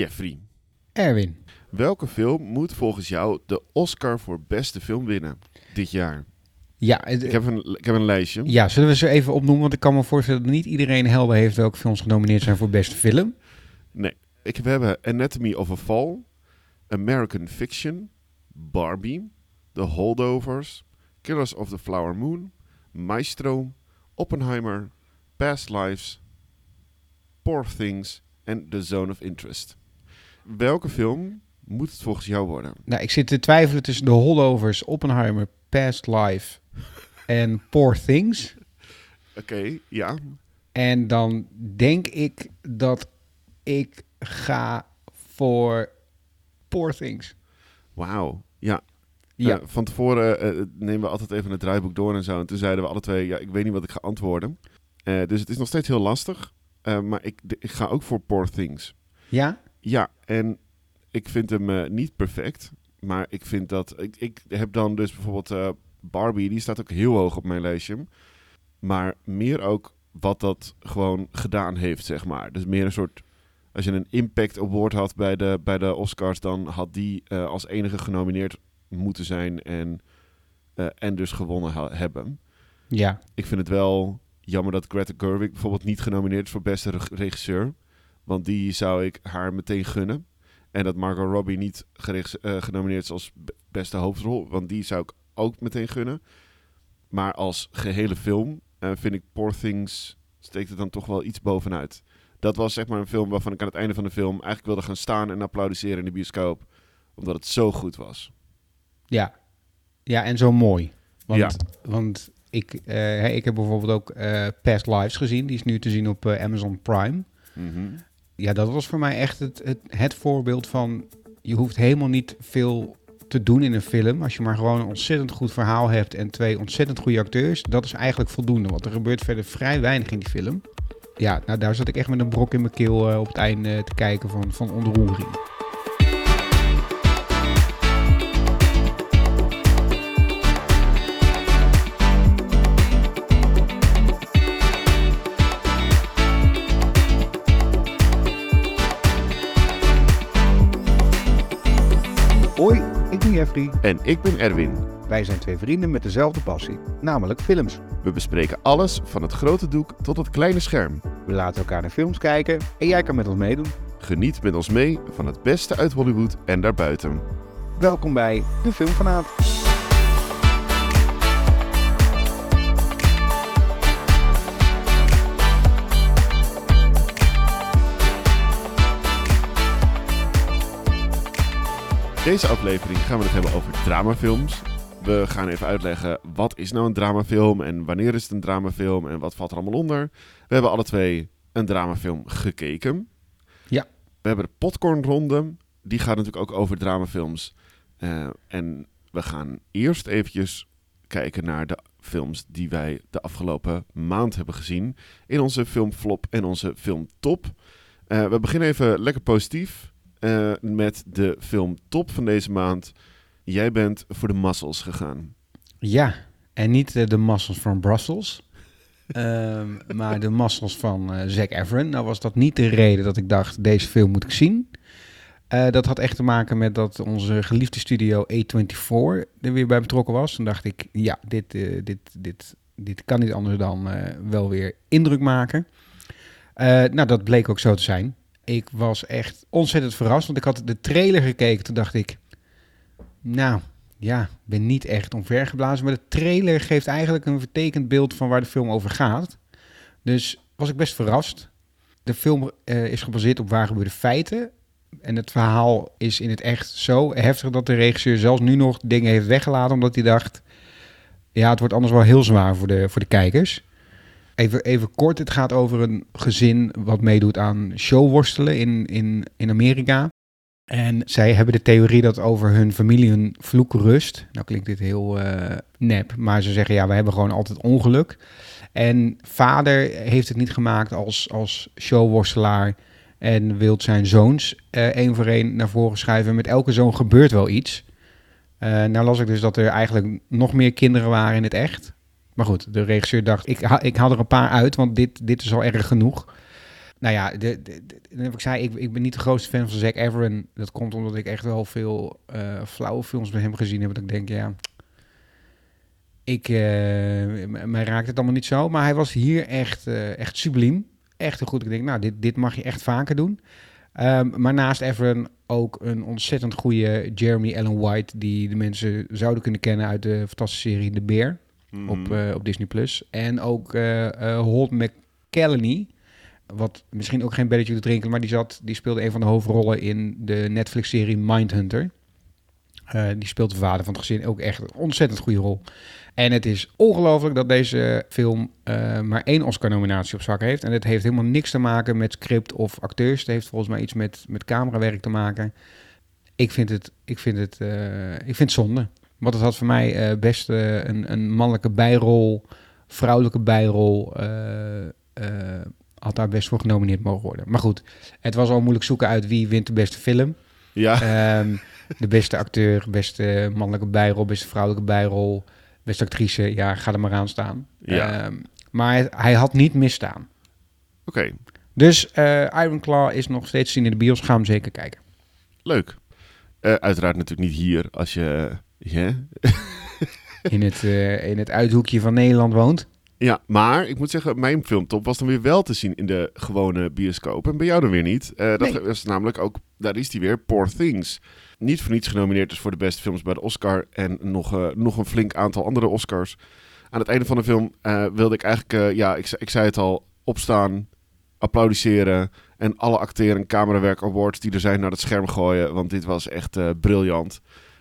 Jeffrey, Erwin. welke film moet volgens jou de Oscar voor beste film winnen dit jaar? Ja, het- Ik heb een, ik heb een lijstje. ja, zullen we ze even opnoemen? Want ik kan me voorstellen dat niet iedereen helder heeft welke films genomineerd zijn voor beste film. Ik, we hebben Anatomy of a Fall, American Fiction, Barbie, The Holdovers, Killers of the Flower Moon, Maestro, Oppenheimer, Past Lives, Poor Things en The Zone of Interest. Welke film moet het volgens jou worden? Nou, ik zit te twijfelen tussen The Holdovers, Oppenheimer, Past Life en Poor Things. Oké, ja. En dan denk ik dat ik ga voor Poor Things. Wauw. Ja, Ja, Eh, van tevoren eh, nemen we altijd even het draaiboek door en zo. En toen zeiden we alle twee, ja, ik weet niet wat ik ga antwoorden. Eh, dus het is nog steeds heel lastig. Eh, maar ik, de- ik ga ook voor Poor Things. ja? Ja, en ik vind hem eh, niet perfect. Maar ik vind dat... Ik, ik heb dan dus bijvoorbeeld eh, Barbie, die staat ook heel hoog op mijn lijstje. Maar meer ook wat dat gewoon gedaan heeft, zeg maar. Dus meer een soort... Als je een impact award had bij de, bij de Oscars, dan had die eh, als enige genomineerd moeten zijn en, en dus gewonnen hebben. Ja. Ik vind het wel jammer dat Greta Gerwig bijvoorbeeld niet genomineerd is voor beste reg- regisseur. Want die zou ik haar meteen gunnen. En dat Margot Robbie niet geregs- eh, genomineerd is als be- beste hoofdrol. Want die zou ik ook meteen gunnen. Maar als gehele film eh, vind ik Poor Things steekt het dan toch wel iets bovenuit. Dat was zeg maar een film waarvan ik aan het einde van de film eigenlijk wilde gaan staan en applaudisseren in de bioscoop. Omdat het zo goed was. Ja. Ja, en zo mooi. Want, Ja. want ik, eh, ik heb bijvoorbeeld ook Past Lives gezien. Die is nu te zien op Amazon Prime. Mhm. Ja, dat was voor mij echt het, het, het voorbeeld van... je hoeft helemaal niet veel te doen in een film. Als je maar gewoon een ontzettend goed verhaal hebt... en twee ontzettend goede acteurs, dat is eigenlijk voldoende. Want er gebeurt verder vrij weinig in die film. Ja, nou daar zat ik echt met een brok in mijn keel eh, op het einde te kijken van, van ontroering. Hoi, ik ben Jeffrey. En ik ben Erwin. Wij zijn twee vrienden met dezelfde passie, namelijk films. We bespreken alles van het grote doek tot het kleine scherm. We laten elkaar naar films kijken en jij kan met ons meedoen. Geniet met ons mee van het beste uit Hollywood en daarbuiten. Welkom bij de Film vanavond. Deze aflevering gaan we het hebben over dramafilms. We gaan even uitleggen wat is nou een dramafilm en wanneer is het een dramafilm en wat valt er allemaal onder. We hebben alle twee een dramafilm gekeken. Ja. We hebben de popcornronde. Die gaat natuurlijk ook over dramafilms. Eh, en we gaan eerst eventjes kijken naar de films die wij de afgelopen maand hebben gezien. In onze filmflop en onze filmtop. Eh, we beginnen even lekker positief eh, met de filmtop van deze maand. Jij bent voor de Muscles gegaan. Ja, en niet eh, de Muscles van Brussels, ehm, maar de Muscles van eh Zac Efron. Nou was dat niet de reden dat ik dacht, deze film moet ik zien. Dat had echt te maken met dat onze geliefde studio A24 er weer bij betrokken was. Toen dacht ik, ja, dit, dit, dit, dit kan niet anders dan wel weer indruk maken. Nou, dat bleek ook zo te zijn. Ik was echt ontzettend verrast, want ik had de trailer gekeken. Toen dacht ik, nou, ja, ben niet echt omvergeblazen. Maar de trailer geeft eigenlijk een vertekend beeld van waar de film over gaat. Dus was ik best verrast. De film eh, is gebaseerd op waar gebeurde feiten. En het verhaal is in het echt zo heftig dat de regisseur zelfs nu nog dingen heeft weggelaten. Omdat hij dacht, ja, het wordt anders wel heel zwaar voor de, voor de kijkers. Even, even kort, het gaat over een gezin wat meedoet aan showworstelen in, in, in Amerika. En zij hebben de theorie dat over hun familie een vloek rust. Nou klinkt dit heel eh, nep, maar ze zeggen ja, we hebben gewoon altijd ongeluk. En vader heeft het niet gemaakt als, als showworstelaar en wil zijn zoons eh één voor één naar voren schuiven. Met elke zoon gebeurt wel iets. Eh nou las ik dus dat er eigenlijk nog meer kinderen waren in het echt. Maar goed, de regisseur dacht, ik, ha ik haal er een paar uit, want dit, dit is al erg genoeg. nou ja, de, ik zei, ik, ik ben niet de grootste fan van Zac Efron. Dat komt omdat ik echt wel veel eh, flauwe films met hem gezien heb. Dat ik denk, ja, ik, eh, mij raakt het allemaal niet zo. Maar hij was hier echt, eh, echt subliem. Echt heel goed. Ik denk, nou, dit, dit mag je echt vaker doen. Ehm, maar naast Efron ook een ontzettend goede Jeremy Allen White... die de mensen zouden kunnen kennen uit de fantastische serie De Op, Mhm. eh, op Disney+. Plus. En ook eh eh, Holt McCallany, wat misschien ook geen belletje te drinken, maar die, zat, die speelde een van de hoofdrollen in de Netflix-serie Mindhunter. Eh die speelt de vader van het gezin, ook echt een ontzettend goede rol. En het is ongelooflijk dat deze film maar één Oscar-nominatie op zak heeft. En het heeft helemaal niks te maken met script of acteurs. Het heeft volgens mij iets met, met camerawerk te maken. Ik vind het, ik vind het, ik vind het zonde. Want het had voor mij eh, best eh, een, een mannelijke bijrol, vrouwelijke bijrol, eh, had daar best voor genomineerd mogen worden. Maar goed, het was al moeilijk zoeken uit wie wint de beste film. Ja, Ehm, de beste acteur, beste mannelijke bijrol, beste vrouwelijke bijrol, beste actrice. Ja, ga er maar aan staan. Ja. Ehm, maar hij, hij had niet misstaan. oké. Dus Iron Claw is nog steeds te zien in de bios. Ga hem zeker kijken. Leuk. Uiteraard natuurlijk niet hier als je... ja. In het, eh, in het uithoekje van Nederland woont. Ja, maar ik moet zeggen, mijn filmtop was dan weer wel te zien in de gewone bioscoop. En bij jou dan weer niet. Eh, dat Nee. was namelijk ook, daar is die weer, Poor Things. Niet voor niets genomineerd dus voor de beste films bij de Oscar. En nog, eh, nog een flink aantal andere Oscars. Aan het einde van de film wilde ik eigenlijk, ja, ik, ik zei het al, opstaan, applaudisseren. En alle acteren en camerawerk awards die er zijn naar het scherm gooien. Want dit was echt briljant.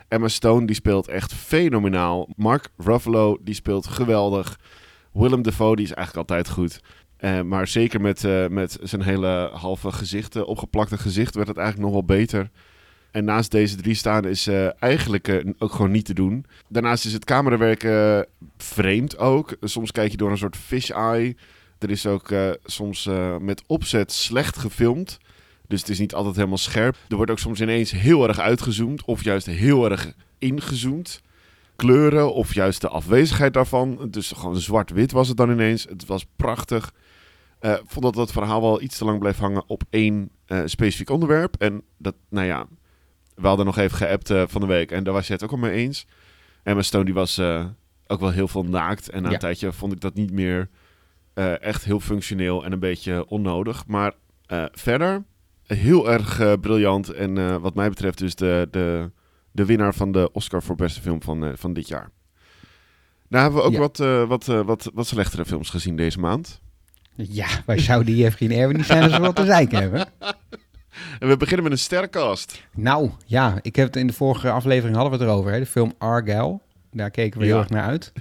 Emma Stone die speelt echt fenomenaal. Mark Ruffalo die speelt geweldig. Willem Dafoe die is eigenlijk altijd goed. Eh, maar zeker met, eh, met zijn hele halve gezicht, eh, opgeplakte gezicht, werd het eigenlijk nog wel beter. En naast deze drie staan is eh, eigenlijk ook gewoon niet te doen. Daarnaast is het camerawerk vreemd ook. Soms kijk je door een soort fish eye. Er is ook soms met opzet slecht gefilmd. Dus het is niet altijd helemaal scherp. Er wordt ook soms ineens heel erg uitgezoomd of juist heel erg ingezoomd. Kleuren of juist de afwezigheid daarvan. Dus gewoon zwart-wit was het dan ineens. Het was prachtig. Ik vond dat het verhaal wel iets te lang bleef hangen op één eh, specifiek onderwerp. En dat, nou ja, we hadden nog even geappt eh, van de week. En daar was je het ook al mee eens. Emma Stone die was ook wel heel veel naakt. En na Ja. een tijdje vond ik dat niet meer echt heel functioneel en een beetje onnodig. Maar verder heel erg eh, briljant. En eh, wat mij betreft dus de, de, de winnaar van de Oscar voor beste film van, eh, van dit jaar. Nou hebben we ook Ja. wat, wat, wat, wat slechtere films gezien deze maand. Ja, wij zouden Jeffrey en Erwin niet zijn als we wat te zeiken hebben. En we beginnen met een sterrencast. Nou, ja, ik heb het in de vorige aflevering hadden we het erover. Hè? De film Argyle. Daar keken we heel erg naar uit.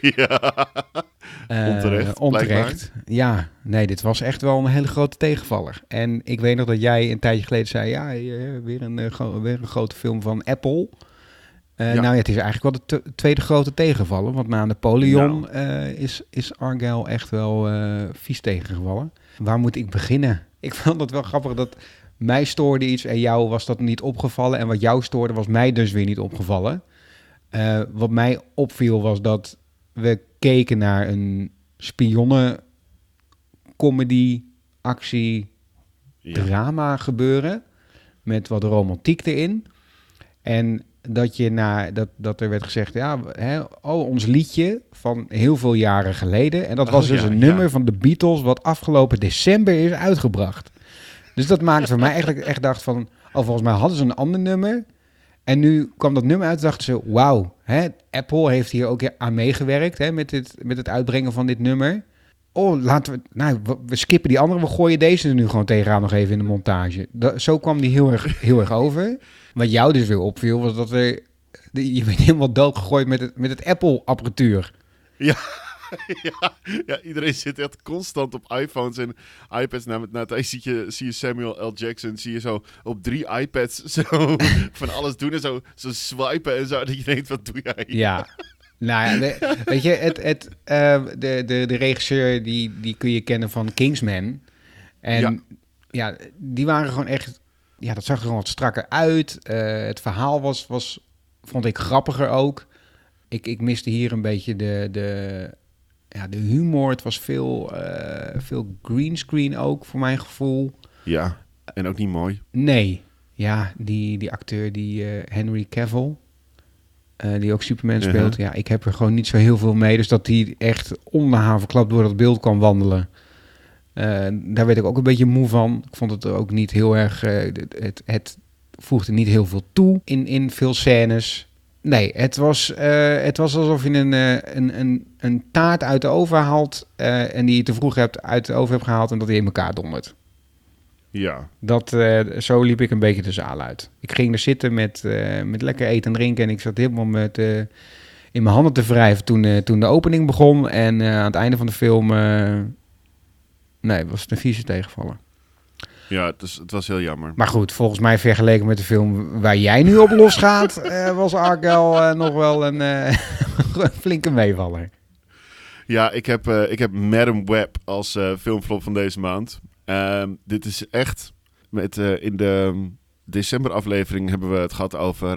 ja. Eh, Onterecht, onterecht. Ja, nee, dit was echt wel een hele grote tegenvaller. En ik weet nog dat jij een tijdje geleden zei... ja, eh, weer, een, eh, weer een grote film van Apple. Ja. Nou ja, het is eigenlijk wel de tweede grote tegenvaller. Want na Napoleon Nou. is, is Argyle echt wel vies tegengevallen. Waar moet ik beginnen? Ik vond het wel grappig dat mij stoorde iets en jou was dat niet opgevallen. En wat jou stoorde was mij dus weer niet opgevallen. Wat mij opviel was dat we keken naar een spionnen comedy, actie, Ja. drama gebeuren. Met wat romantiek erin. En dat, je na, dat, dat er werd gezegd, ja, hè, oh, ons liedje van heel veel jaren geleden. En dat Oh, was dus ja, een ja. nummer van de Beatles wat afgelopen december is uitgebracht. Dus dat maakte voor mij eigenlijk echt dacht van, oh, volgens mij hadden ze een ander nummer. En nu kwam dat nummer uit en dachten ze, wauw, hè, Apple heeft hier ook aan meegewerkt hè, met, dit, met het uitbrengen van dit nummer. Oh, laten we, nou, we, skippen die andere, we gooien deze er nu gewoon tegenaan nog even in de montage. Da- zo kwam die heel erg, heel erg over. Wat jou dus weer opviel, was dat er, je bent helemaal doodgegooid met het, met het Apple-apparatuur. ja, ja, iedereen zit echt constant op iPhones en iPads. Na, na het zie je, zie je Samuel L. Jackson, zie je zo op drie iPads zo van alles doen en zo, zo swipen en zo. Dat je denkt, wat doe jij? Ja. Nou ja, we- weet je, het, het, eh, de, de, de regisseur die, die kun je kennen van Kingsman. En Ja. ja, die waren gewoon echt... Ja, dat zag er gewoon wat strakker uit. Eh, het verhaal was, was, vond ik grappiger ook. Ik, ik miste hier een beetje de, de, ja, de humor, het was veel, eh, veel greenscreen ook, voor mijn gevoel. Ja, en ook niet mooi. Nee, ja, die, die acteur, die eh, Henry Cavill, eh, die ook Superman Uh-huh. speelt. Ja, ik heb er gewoon niet zo heel veel mee. Dus dat hij echt ongehaverklapt door dat beeld kan wandelen. Daar werd ik ook een beetje moe van. Ik vond het ook niet heel erg... het, het, het voegde niet heel veel toe in, in veel scènes. Nee, het was, eh, het was alsof je een, eh, een, een, een taart uit de oven haalt... eh, en die je te vroeg hebt uit de oven hebt gehaald... en dat die in elkaar dondert. Ja, Dat, zo liep ik een beetje de zaal uit. Ik ging er zitten met, met lekker eten en drinken. En ik zat helemaal met, in mijn handen te wrijven toen, toen de opening begon. En aan het einde van de film... nee, was het een vieze tegenvaller. Ja het, is, het was heel jammer. Maar goed, volgens mij vergeleken met de film waar jij nu op losgaat... eh, was Arkel eh, nog wel een eh, flinke meevaller. Ja, ik heb, ik heb Madam Web als filmflop van deze maand. Ehm, dit is echt... Met, in de decemberaflevering hebben we het gehad over...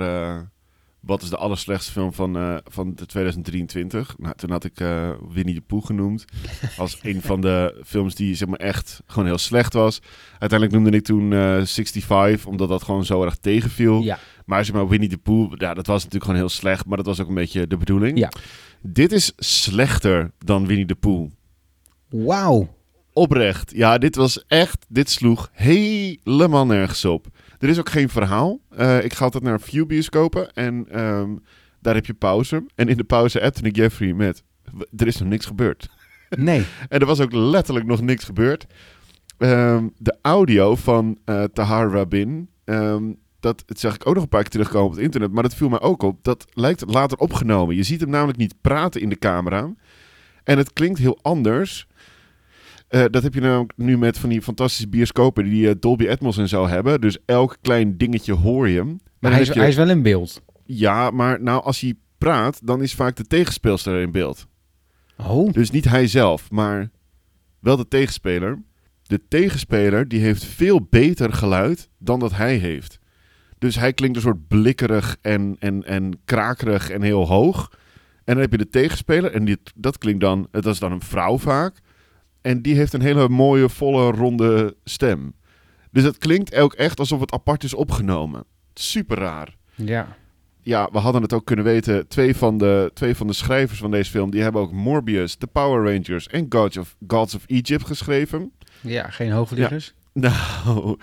eh, wat is de allerslechtste film van, eh, van de 2023? Nou, toen had ik eh, Winnie de Pooh genoemd. Als een van de films die zeg maar, echt gewoon heel slecht was. Uiteindelijk noemde ik toen eh 65, omdat dat gewoon zo erg tegenviel. Ja, Maar zeg maar, Winnie de Pooh, ja, dat was natuurlijk gewoon heel slecht. Maar dat was ook een beetje de bedoeling. Ja. Dit is slechter dan Winnie de Pooh. wauw. Oprecht. Ja, dit was echt... Dit sloeg helemaal nergens op. Er is ook geen verhaal. Eh, ik ga altijd naar View bioscopen en ehm, daar heb je pauze. En in de pauze appte ik Jeffrey met... "W- Er is nog niks gebeurd. Nee. En er was ook letterlijk nog niks gebeurd. Ehm, de audio van eh, Tahar Rabin... ehm, dat, het zag ik ook nog een paar keer terugkomen op het internet. Maar dat viel mij ook op. Dat lijkt later opgenomen. Je ziet hem namelijk niet praten in de camera. En het klinkt heel anders. Eh, dat heb je nou nu met van die fantastische bioscopen die eh, Dolby Atmos en zo hebben. Dus elk klein dingetje hoor je. Maar dan hij is, je- hij is wel in beeld. Ja, maar nou als hij praat, dan is vaak de tegenspeelster in beeld. Oh. Dus niet hij zelf, maar wel de tegenspeler. De tegenspeler die heeft veel beter geluid dan dat hij heeft. Dus hij klinkt een soort blikkerig en, en, en krakerig en heel hoog. En dan heb je de tegenspeler en die, dat klinkt dan, dat is dan een vrouw vaak. En die heeft een hele mooie, volle, ronde stem. Dus het klinkt ook echt alsof het apart is opgenomen. Super raar Ja. ja, we hadden het ook kunnen weten. Twee van, de, twee van de schrijvers van deze film... die hebben ook Morbius, The Power Rangers... en Gods of, Gods of Egypt geschreven. Ja, geen hoogvliegers. Nou,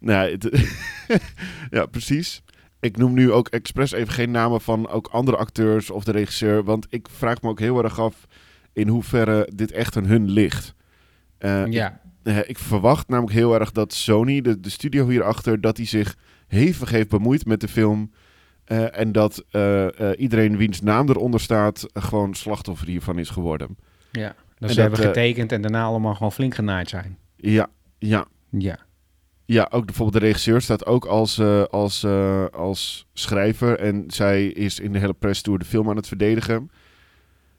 het- ja, precies. Ik noem nu ook expres even geen namen van ook andere acteurs of de regisseur... want ik vraag me ook heel erg af... in hoeverre dit echt aan hun ligt. Eh, Ja. eh, ik verwacht namelijk heel erg dat Sony, de, de studio hierachter, dat die zich hevig heeft bemoeid met de film. eh, en dat eh, iedereen wiens naam eronder staat, gewoon slachtoffer hiervan is geworden. Ja. Dat En ze hebben getekend en daarna allemaal gewoon flink genaaid zijn. Ja, ja. Ja. Ja, ook bijvoorbeeld de regisseur staat ook als, als, als schrijver. En zij is in de hele presstour de film aan het verdedigen.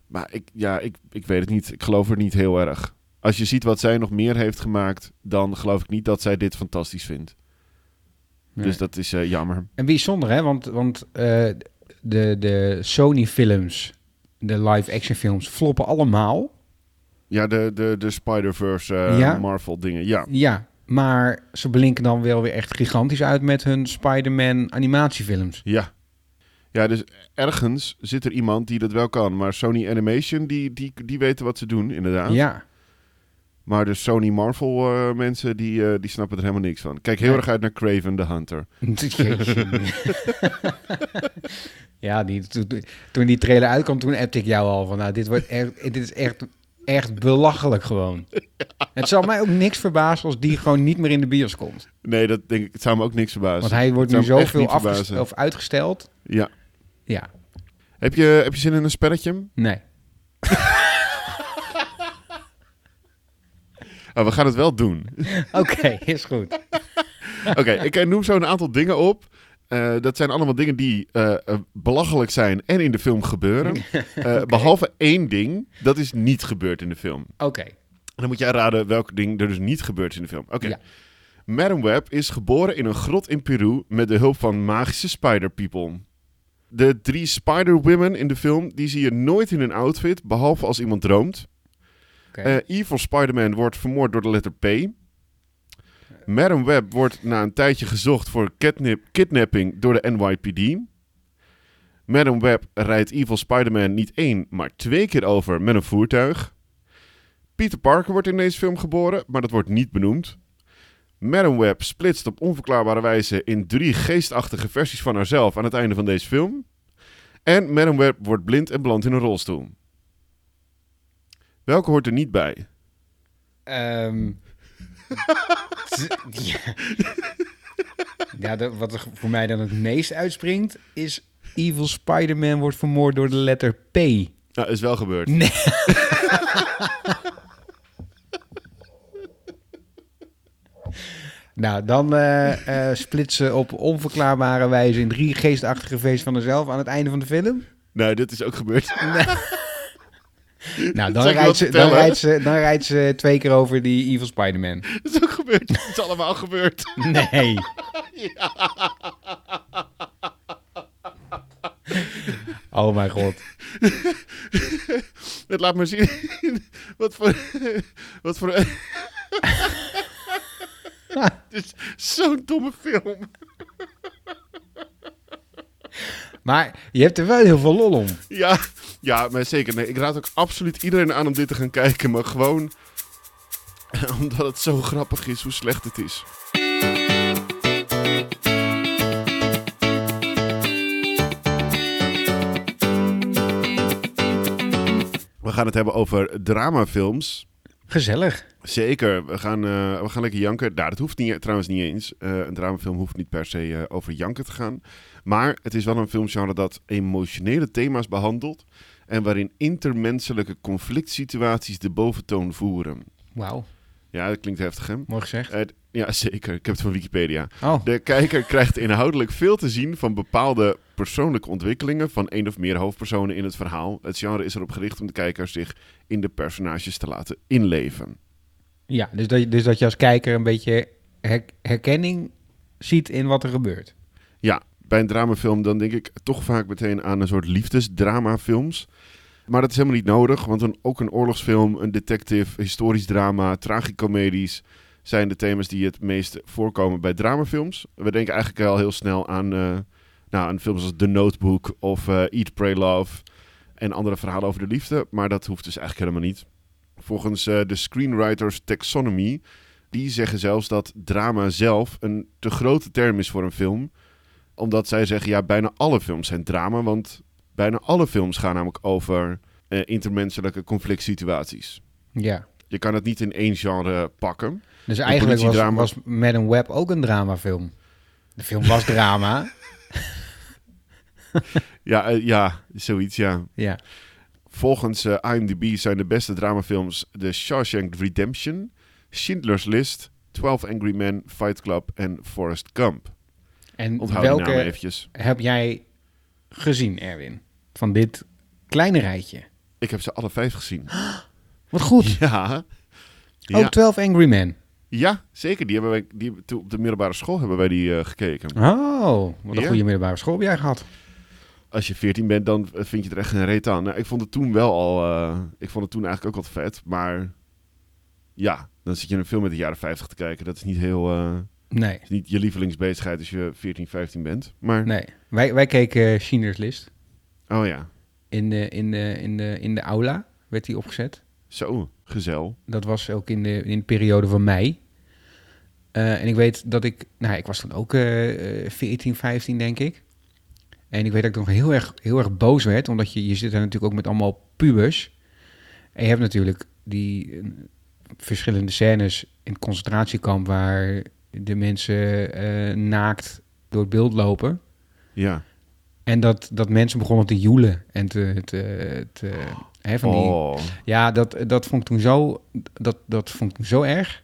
Maar ik, ja, ik, ik weet het niet. Ik geloof er niet heel erg. Als je ziet wat zij nog meer heeft gemaakt, dan geloof ik niet dat zij dit fantastisch vindt. Nee. Dus dat is eh, jammer. En bijzonder, hè? Want, want eh, de, de Sony-films, de live-action films, floppen allemaal. Ja, de, de, de Spider-Verse eh, Ja? Marvel dingen. Ja. Ja, maar ze blinken dan wel weer echt gigantisch uit met hun Spider-Man animatiefilms. Ja. Ja, dus ergens zit er iemand die dat wel kan. Maar Sony Animation, die, die, die weten wat ze doen, inderdaad. Ja, Maar de Sony Marvel eh, mensen, die, eh, die snappen er helemaal niks van. Kijk heel erg uit naar Craven the Hunter. Ja die, toen, toen die trailer uitkwam, toen appte ik jou al van, nou, dit, wordt echt, dit is echt, echt belachelijk gewoon. Het zal mij ook niks verbazen als die gewoon niet meer in de bios komt. Nee, dat denk ik, het zou me ook niks verbazen. Want hij wordt nu zou zoveel verbazen. of uitgesteld. Ja. Ja, Heb je, heb je zin in een spelletje? nee. Oh, we gaan het wel doen. Oké, is goed. Oké, ik noem zo een aantal dingen op. Eh, dat zijn allemaal dingen die eh, eh, belachelijk zijn en in de film gebeuren. Eh, Behalve één ding, dat is niet gebeurd in de film. Oké, dan moet jij raden welk ding er dus niet gebeurd is in de film. Oké. Ja. Madam Web is geboren in een grot in Peru met de hulp van magische spider people. De drie Spider-Women in de film, die zie je nooit in een outfit, behalve als iemand droomt. Eh, Evil Spider-Man wordt vermoord door de letter P. Madam Web wordt na een tijdje gezocht voor kidnapping door de NYPD. Madam Web rijdt Evil Spider-Man niet één, maar twee keer over met een voertuig. Peter Parker wordt in deze film geboren, maar dat wordt niet benoemd. Madam Web splitst op onverklaarbare wijze in drie geestachtige versies van haarzelf aan het einde van deze film. En Madam Web wordt blind en belandt in een rolstoel. Welke hoort er niet bij? Ehm, t- ja, ja de- wat er voor mij dan het meest uitspringt is... Evil Spider-Man wordt vermoord door de letter P. Nou, is wel gebeurd. Nee. nou, dan eh eh splitsen op onverklaarbare wijze in drie geestachtige feest van zichzelf aan het einde van de film. Nee, dit is ook gebeurd. Nou, dan rijdt, ze, dan, rijdt ze, dan rijdt ze twee keer over die Evil Spider-Man. Dat is ook gebeurd. Het is allemaal gebeurd. Nee. Oh mijn god. Het laat maar zien. wat voor... Wat voor... Het is zo'n domme film. Maar je hebt er wel heel veel lol om. Ja, ja, maar zeker. Nee, ik raad ook absoluut iedereen aan om dit te gaan kijken. Maar gewoon omdat het zo grappig is hoe slecht het is. We gaan het hebben over dramafilms. Gezellig. Zeker, we gaan, eh, we gaan lekker janken. Nou, dat hoeft niet, trouwens niet eens. Eh, een dramafilm hoeft niet per se eh, over janken te gaan. Maar het is wel een filmgenre dat emotionele thema's behandelt. En waarin intermenselijke conflict situaties de boventoon voeren. Wauw. Ja, dat klinkt heftig, hè? Mooi gezegd. Ja, zeker. Ik heb het van Wikipedia. Oh, De kijker krijgt inhoudelijk veel te zien van bepaalde persoonlijke ontwikkelingen van één of meer hoofdpersonen in het verhaal. Het genre is erop gericht om de kijker zich in de personages te laten inleven. ja. Dus dat, je- dus dat je als kijker een beetje her- herkenning ziet in wat er gebeurt. Ja, bij een dramafilm dan denk ik toch vaak meteen aan een soort liefdesdramafilms. Maar dat is helemaal niet nodig, want een, ook een oorlogsfilm, een detective, historisch drama, tragicomedies zijn de thema's die het meest voorkomen bij dramafilms. We denken eigenlijk al heel snel aan, eh, nou, aan films als The Notebook of eh, Eat, Pray, Love en andere verhalen over de liefde. Maar dat hoeft dus eigenlijk helemaal niet. Volgens eh, de Screenwriters Taxonomy, die zeggen zelfs dat drama zelf een te grote term is voor een film omdat zij zeggen, ja, bijna alle films zijn drama. Want bijna alle films gaan namelijk over intermenselijke conflict situaties. Ja. Je kan het niet in één genre pakken. Dus eigenlijk was, was Madam Web ook een dramafilm. De film was drama. Ja, eh, ja zoiets, ja. ja. Volgens eh, IMDb zijn de beste dramafilms The Shawshank Redemption, Schindler's List, 12 Angry Men, Fight Club en Forrest Gump. En Onthoud welke eventjes. heb jij gezien, Erwin? Van dit kleine rijtje. Ik heb ze alle vijf gezien. Wat goed. Ja. Ook Ja, 12 Angry Men. ja, zeker. Die hebben wij, die, toen op de middelbare school hebben wij die eh, gekeken. Oh, wat een Ja. goede middelbare school heb jij gehad. als je 14 bent, dan vind je er echt geen reet aan. Nou, ik vond het toen wel al. eh, ik vond het toen eigenlijk ook wat vet. Maar ja, dan zit je een film met de jaren 50 te kijken. Dat is niet heel. eh, Nee, is niet je lievelingsbezigheid als je 14, 15 bent. Maar. nee. Wij, wij keken Schindler's List. Oh ja. In de, in, de, in, de, in de aula werd die opgezet. Zo, gezel. Dat was ook in de, in de periode van mei. Eh, en ik weet dat ik... Nou, ik was toen ook eh, eh, 14, 15, denk ik. En ik weet dat ik nog heel erg, heel erg boos werd. Omdat je, je zit daar natuurlijk ook met allemaal pubers. En je hebt natuurlijk die eh, verschillende scènes in het concentratiekamp... waar de mensen eh, naakt door het beeld lopen. Ja. En dat, dat mensen begonnen te joelen en te... te, te hè, van die, Oh. ja, dat, dat vond ik toen zo, dat, dat vond ik toen zo erg.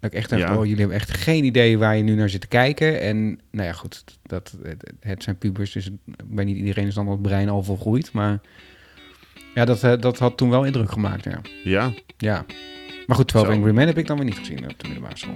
Dat ik echt dacht, Ja. oh, jullie hebben echt geen idee waar je nu naar zit te kijken. En nou ja, goed, dat, het, het zijn pubers, dus bij niet iedereen is dan het brein al volgroeid. Maar ja, dat, eh, dat had toen wel indruk gemaakt, ja. Ja. ja. Maar goed, 12 Zo. Angry Men heb ik dan weer niet gezien op de middelbare school.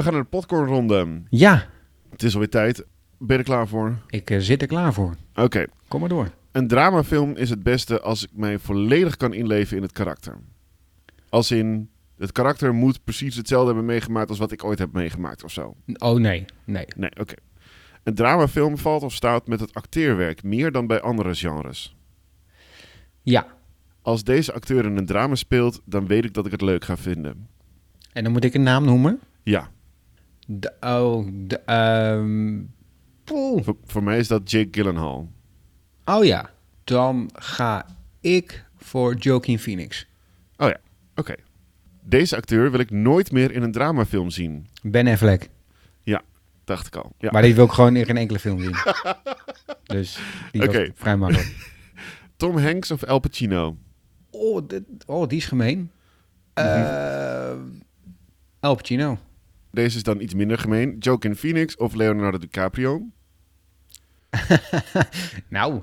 We gaan naar de popcornronde. Ja, Het is alweer tijd. Ben je er klaar voor? ik eh, zit er klaar voor. Oké. Kom maar door. Een dramafilm is het beste als ik mij volledig kan inleven in het karakter. Als in, het karakter moet precies hetzelfde hebben meegemaakt als wat ik ooit heb meegemaakt of zo. Oh nee, nee. Nee, oké. Een dramafilm valt of staat met het acteerwerk meer dan bij andere genres. Ja, Als deze acteur in een drama speelt, dan weet ik dat ik het leuk ga vinden. en dan moet ik een naam noemen. Ja, De, oh, de, ehm, voor, voor mij is dat Jake Gyllenhaal. oh ja. Dan ga ik voor Joaquin Phoenix. Oké. Deze acteur wil ik nooit meer in een dramafilm zien. Ben Affleck. Dacht ik al. Ja. Maar die wil ik gewoon in geen enkele film zien. dus die vrij makkelijk. Tom Hanks of Al Pacino? Oh, dit- oh die is gemeen. Eh, Al Pacino. Deze is dan iets minder gemeen. Joaquin Phoenix of Leonardo DiCaprio? nou,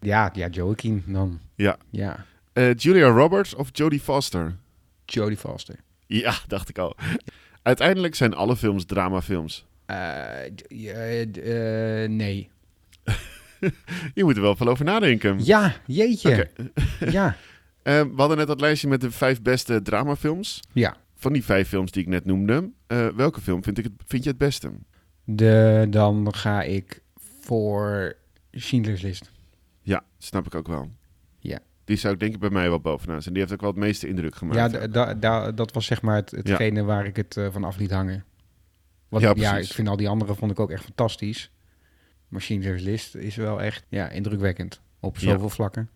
ja, ja, Joaquin dan. Ja. Ja, Eh, Julia Roberts of Jodie Foster? Jodie Foster. Ja, dacht ik al. Uiteindelijk zijn alle films dramafilms. Eh, eh, nee. Je moet er wel veel over nadenken. Ja, jeetje. Ja. We hadden net dat lijstje met de vijf beste dramafilms. ja. Van die vijf films die ik net noemde, eh, welke film vind, ik het, vind je het beste? De, dan ga ik voor Schindler's List. Ja, snap ik ook wel. Ja. Die zou ik denk ik bij mij wel bovenaan zijn. Die heeft ook wel het meeste indruk gemaakt. Ja, d- da- da- dat was zeg maar het, hetgene waar ik het eh, van af liet hangen. Want Ja, ja, ik vind al die andere vond ik ook echt fantastisch. Maar Schindler's List is wel echt ja, indrukwekkend. Op Ja. zoveel vlakken.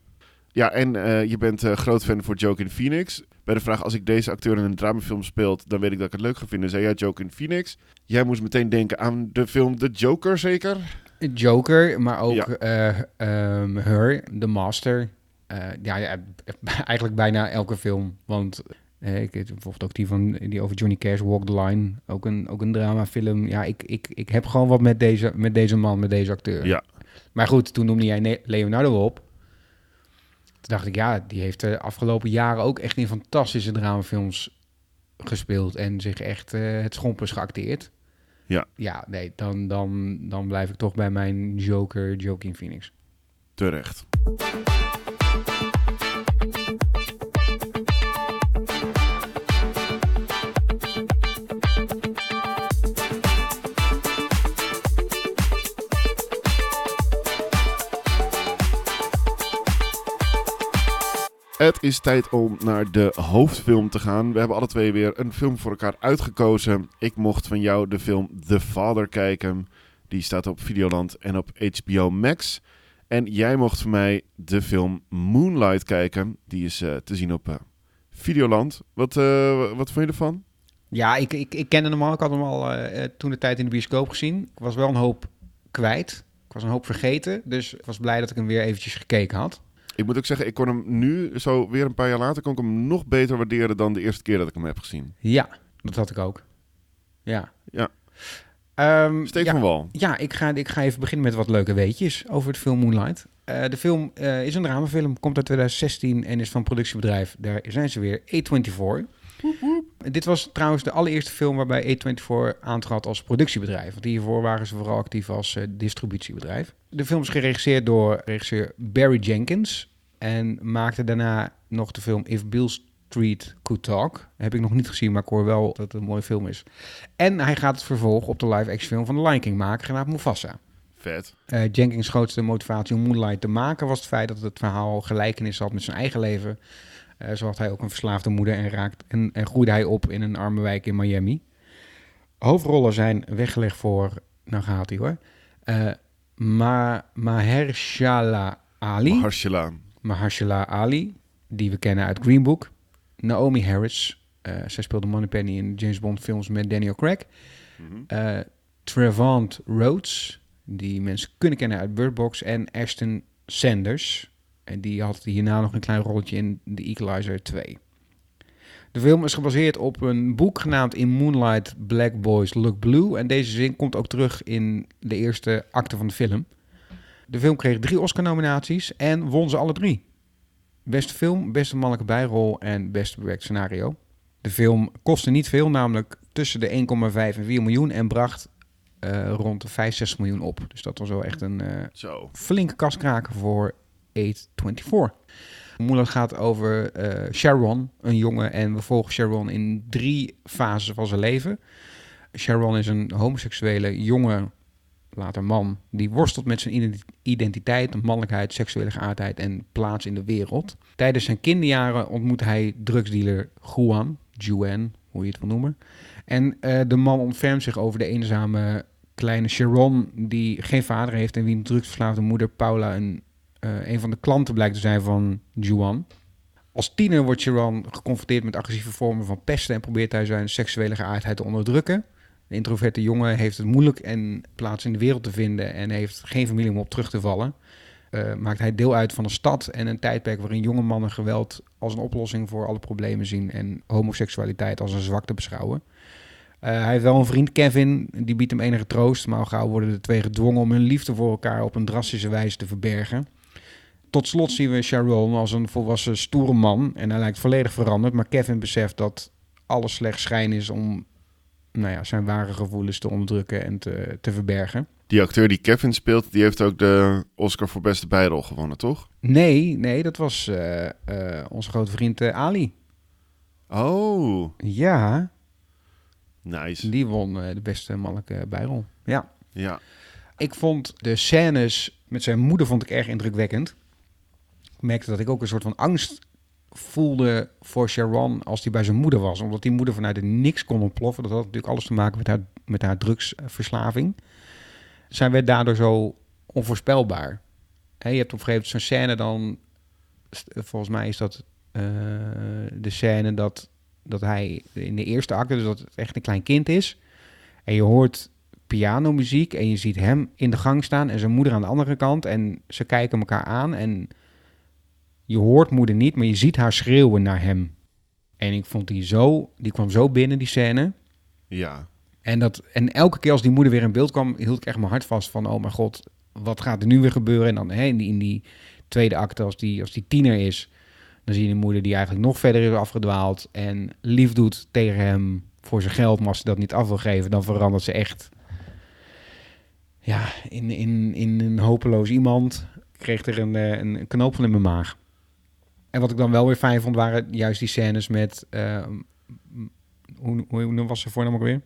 Ja, en eh, je bent eh, groot fan voor Joaquin Phoenix. Bij de vraag, als ik deze acteur in een dramafilm speelt, dan weet ik dat ik het leuk ga vinden. Zei jij Joaquin Phoenix? Jij moest meteen denken aan de film The Joker, zeker? Joker, maar ook Ja. eh, ehm, Her, The Master. Ja, ja, eigenlijk bijna elke film. Want ik heb bijvoorbeeld ook die, van, die over Johnny Cash, Walk the Line. Ook een, ook een dramafilm. Ja, ik, ik, ik heb gewoon wat met deze, met deze man, met deze acteur. Ja. Maar goed, toen noemde jij Leonardo op. Toen dacht ik, ja, die heeft de afgelopen jaren ook echt in fantastische dramafilms gespeeld. En zich echt eh, het schompers geacteerd. Ja. Ja, nee, dan, dan, dan blijf ik toch bij mijn Joker, Joaquin Phoenix. Terecht. Het is tijd om naar de hoofdfilm te gaan. We hebben alle twee weer een film voor elkaar uitgekozen. Ik mocht van jou de film The Father kijken. Die staat op Videoland en op HBO Max. En jij mocht van mij de film Moonlight kijken. Die is eh, te zien op eh, Videoland. Wat, eh, wat vond je ervan? Ja, ik, ik, ik kende hem al. Ik had hem al toen de tijd in de bioscoop gezien. Ik was wel een hoop kwijt. Ik was een hoop vergeten. Dus ik was blij dat ik hem weer eventjes gekeken had. Ik moet ook zeggen, ik kon hem nu, zo weer een paar jaar later, kon ik hem nog beter waarderen dan de eerste keer dat ik hem heb gezien. Ja, dat had ik ook. Ja. Ja. Ehm, Steek ja, wal. Ja, ik ga, ik ga even beginnen met wat leuke weetjes over de film Moonlight. Eh, de film eh, is een dramafilm, komt uit 2016 en is van productiebedrijf. Daar zijn ze weer, A24. Dit was trouwens de allereerste film waarbij A24 aantrad als productiebedrijf. Want hiervoor waren ze vooral actief als eh, distributiebedrijf. De film is geregisseerd door regisseur Barry Jenkins. En maakte daarna nog de film If Bill Street Could Talk. Heb ik nog niet gezien, maar ik hoor wel dat het een mooie film is. En hij gaat het vervolg op de live-action film van The Lion King maken, genaamd Mufasa. Vet. Eh, Jenkins' grootste motivatie om Moonlight te maken was het feit dat het verhaal gelijkenis had met zijn eigen leven. Eh, zo had hij ook een verslaafde moeder en, raakt, en, en groeide hij op in een arme wijk in Miami. Hoofdrollen zijn weggelegd voor, nou gaat hij hoor, eh Ma Mahershala Ali. Mahershala. Mahershala Ali, die we kennen uit Green Book. Naomi Harris, eh, zij speelde Moneypenny in James Bond films met Daniel Craig. Mhm. Eh Trevant Rhodes, die mensen kunnen kennen uit Bird Box. En Ashton Sanders, en die had hierna nog een klein rolletje in The Equalizer 2. De film is gebaseerd op een boek genaamd In Moonlight Black Boys Look Blue. En deze zin komt ook terug in de eerste acte van de film. De film kreeg drie Oscar-nominaties en won ze alle drie. Beste film, beste mannelijke bijrol en beste bewerkt scenario. De film kostte niet veel, namelijk tussen de 1,5 en 4 miljoen en bracht eh, rond de 65 miljoen op. Dus dat was wel echt een eh, flinke kaskraker voor 824. Moeilijk gaat over eh, Sharon, een jongen. En we volgen Sharon in drie fases van zijn leven. Sharon is een homoseksuele jonge, later man, die worstelt met zijn identi- identiteit, mannelijkheid, seksuele geaardheid en plaats in de wereld. Tijdens zijn kinderjaren ontmoet hij drugsdealer Juan, Juan, hoe je het wil noemen. En eh, de man ontfermt zich over de eenzame kleine Sharon, die geen vader heeft en wie een drugsverslaafde moeder Paula een, eh, een van de klanten blijkt te zijn van Juan. Als tiener wordt Sharon geconfronteerd met agressieve vormen van pesten en probeert hij zijn seksuele geaardheid te onderdrukken. De introverte jongen heeft het moeilijk en plaats in de wereld te vinden en heeft geen familie om op terug te vallen. Eh, maakt hij deel uit van een stad en een tijdperk waarin jonge mannen geweld als een oplossing voor alle problemen zien en homoseksualiteit als een zwakte beschouwen. Eh, hij heeft wel een vriend, Kevin, die biedt hem enige troost, maar al gauw worden de twee gedwongen om hun liefde voor elkaar op een drastische wijze te verbergen. Tot slot zien we Sharon als een volwassen stoere man en hij lijkt volledig veranderd, maar Kevin beseft dat alles slechts schijn is om nou ja, zijn ware gevoelens te onderdrukken en te, te verbergen. Die acteur die Kevin speelt, die heeft ook de Oscar voor beste bijrol gewonnen, toch? Nee, nee, dat was eh, eh, onze grote vriend eh, Ali. Oh, Ja, nice. die won de beste mannelijke bijrol. Ja. Ja. Ik vond de scènes met zijn moeder vond ik erg indrukwekkend. Merkte dat ik ook een soort van angst voelde voor Sharon als die bij zijn moeder was. Omdat die moeder vanuit het niks kon ontploffen. Dat had natuurlijk alles te maken met haar, met haar drugsverslaving. Zij werd daardoor zo onvoorspelbaar. Hè, je hebt op een gegeven moment zo'n scène dan... Volgens mij is dat eh, de scène dat, dat hij in de eerste acte... dus dat het echt een klein kind is... en je hoort pianomuziek en je ziet hem in de gang staan en zijn moeder aan de andere kant en ze kijken elkaar aan en je hoort moeder niet, maar je ziet haar schreeuwen naar hem. En ik vond die zo, die kwam zo binnen die scène. Ja. En, dat, en elke keer als die moeder weer in beeld kwam, hield ik echt mijn hart vast van, oh mijn god, wat gaat er nu weer gebeuren? En dan hè, in, die, in die tweede acte, als die, als die tiener is, dan zie je een moeder die eigenlijk nog verder is afgedwaald en lief doet tegen hem voor zijn geld, maar als ze dat niet af wil geven, dan verandert ze echt ja, in, in, in een hopeloos iemand. Ik kreeg er een, eh, een knoop van in mijn maag. En wat ik dan wel weer fijn vond, waren juist die scènes met... eh, hoe, hoe, hoe was ze voornaam ook weer?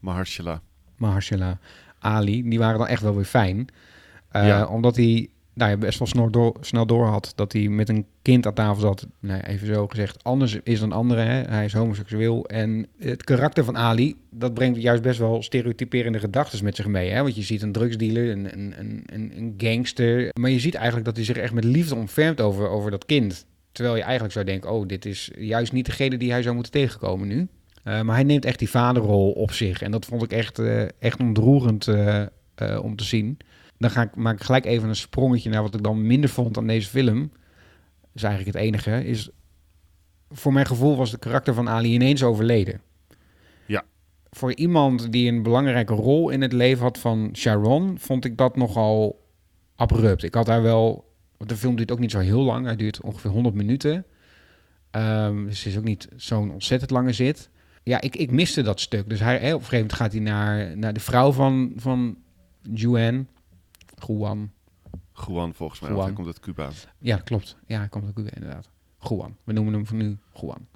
Mahershala. Mahershala Ali. Die waren dan echt wel weer fijn. Eh, Ja. Omdat hij nou ja, best wel snel door, snel door had dat hij met een kind aan tafel zat. Nou, ja, even zo gezegd, anders is dan anderen. Hè? Hij is homoseksueel. En het karakter van Ali, dat brengt juist best wel stereotyperende gedachten met zich mee. Hè? Want je ziet een drugsdealer, een, een, een, een, een gangster. Maar je ziet eigenlijk dat hij zich echt met liefde ontfermt over, over dat kind. Terwijl je eigenlijk zou denken, oh, dit is juist niet degene die hij zou moeten tegenkomen nu. Uh, maar hij neemt echt die vaderrol op zich. En dat vond ik echt, uh, echt ontroerend uh, om te zien. Dan ga ik, maak ik gelijk even een sprongetje naar wat ik dan minder vond aan deze film. Dat is eigenlijk het enige. Is, voor mijn gevoel was de karakter van Ali ineens overleden. Ja. Voor iemand die een belangrijke rol in het leven had van Sharon, vond ik dat nogal abrupt. Ik had daar wel... De film duurt ook niet zo heel lang. Hij duurt ongeveer 100 minuten. Um, dus het is ook niet zo'n ontzettend lange zit. Ja, ik, ik miste dat stuk. Dus hij, op een gegeven moment gaat hij naar, naar de vrouw van, van Juan. Juan. Juan volgens mij, Juan. hij komt uit Cuba. Ja, klopt. Ja, hij komt uit Cuba inderdaad. Juan. We noemen hem voor nu Juan.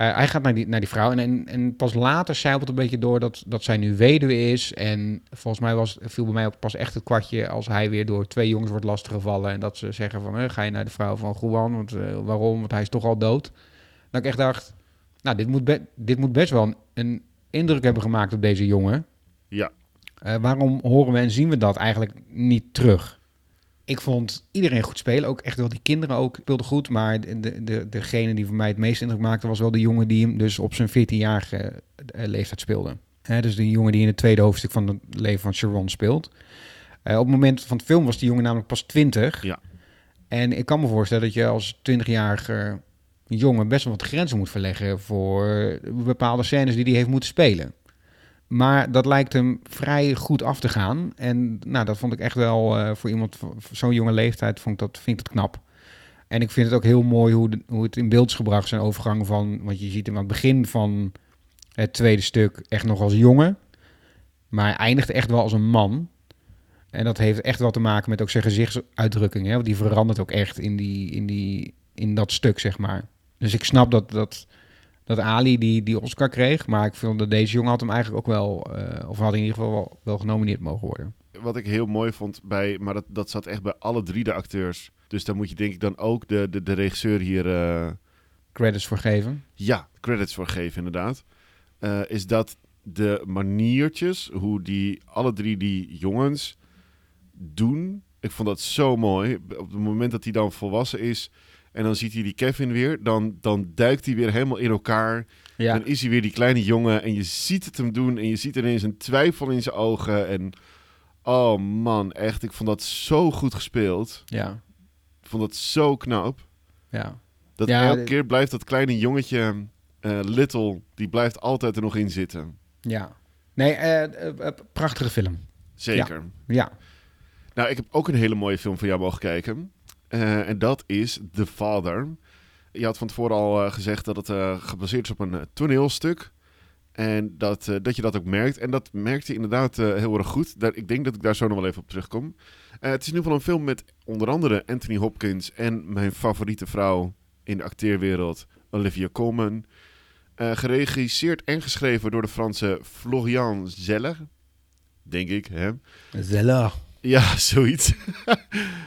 Uh, hij gaat naar die, naar die vrouw en, en, en pas later zijpelt een beetje door dat, dat zij nu weduwe is. En volgens mij was, viel bij mij ook pas echt het kwartje als hij weer door twee jongens wordt lastiggevallen. En dat ze zeggen van, eh, ga je naar de vrouw van Juan, want, uh, waarom? Want hij is toch al dood. Dat ik echt dacht, nou, dit moet, be- dit moet best wel een, een indruk hebben gemaakt op deze jongen. Ja. Uh, waarom horen we en zien we dat eigenlijk niet terug? Ik vond iedereen goed spelen. Ook echt wel die kinderen ook speelden goed. Maar de, de, de, degene die voor mij het meest indruk maakte... was wel de jongen die hem dus op zijn 14-jarige uh, leeftijd speelde. Hè, dus de jongen die in het tweede hoofdstuk van het leven van Sharon speelt. Uh, op het moment van het film was die jongen namelijk pas 20. Ja. En ik kan me voorstellen dat je als 20-jarige jongen... best wel wat grenzen moet verleggen... voor bepaalde scènes die hij heeft moeten spelen. Maar dat lijkt hem vrij goed af te gaan. En nou, dat vond ik echt wel uh, voor iemand van zo'n jonge leeftijd vond ik dat, vind ik dat knap. En ik vind het ook heel mooi hoe, hoe het in beeld is gebracht, zijn overgang van... Want je ziet hem aan het begin van het tweede stuk echt nog als jongen. Maar eindigt echt wel als een man. En dat heeft echt wel te maken met ook zijn gezichtsuitdrukking. Hè? Want die verandert ook echt in, die, in, die, in dat stuk, zeg maar. Dus ik snap dat, dat, dat Ali die, die Oscar kreeg. Maar ik vind dat deze jongen had hem eigenlijk ook wel... eh, of had in ieder geval wel, wel genomineerd mogen worden. Wat ik heel mooi vond bij, maar dat, dat zat echt bij alle drie de acteurs. Dus daar moet je denk ik dan ook de, de, de regisseur hier, eh, Credits voor geven. ja, credits voor geven inderdaad. Eh, is dat de maniertjes, hoe die alle drie die jongens doen. Ik vond dat zo mooi. Op het moment dat hij dan volwassen is en dan ziet hij die Kevin weer, dan, dan duikt hij weer helemaal in elkaar. Ja, Dan is hij weer die kleine jongen en je ziet het hem doen en je ziet ineens een twijfel in zijn ogen. En oh man, echt, ik vond dat zo goed gespeeld. ja, Ik vond dat zo knap. ja. Dat Ja, elke keer blijft dat kleine jongetje, eh, Little, die blijft altijd er nog in zitten. ja. Nee, eh, eh, prachtige film. Zeker. Ja, Nou, ik heb ook een hele mooie film van jou mogen kijken. Eh, en dat is The Father. Je had van tevoren al eh, gezegd dat het eh, gebaseerd is op een toneelstuk. En dat, dat je dat ook merkt. En dat merkte je inderdaad heel erg goed. Daar, ik denk dat ik daar zo nog wel even op terugkom. Het is in ieder geval een film met onder andere Anthony Hopkins en mijn favoriete vrouw in de acteerwereld, Olivia Colman. Geregisseerd en geschreven door de Franse Florian Zeller. Denk ik, hè? Zella. Ja, zoiets.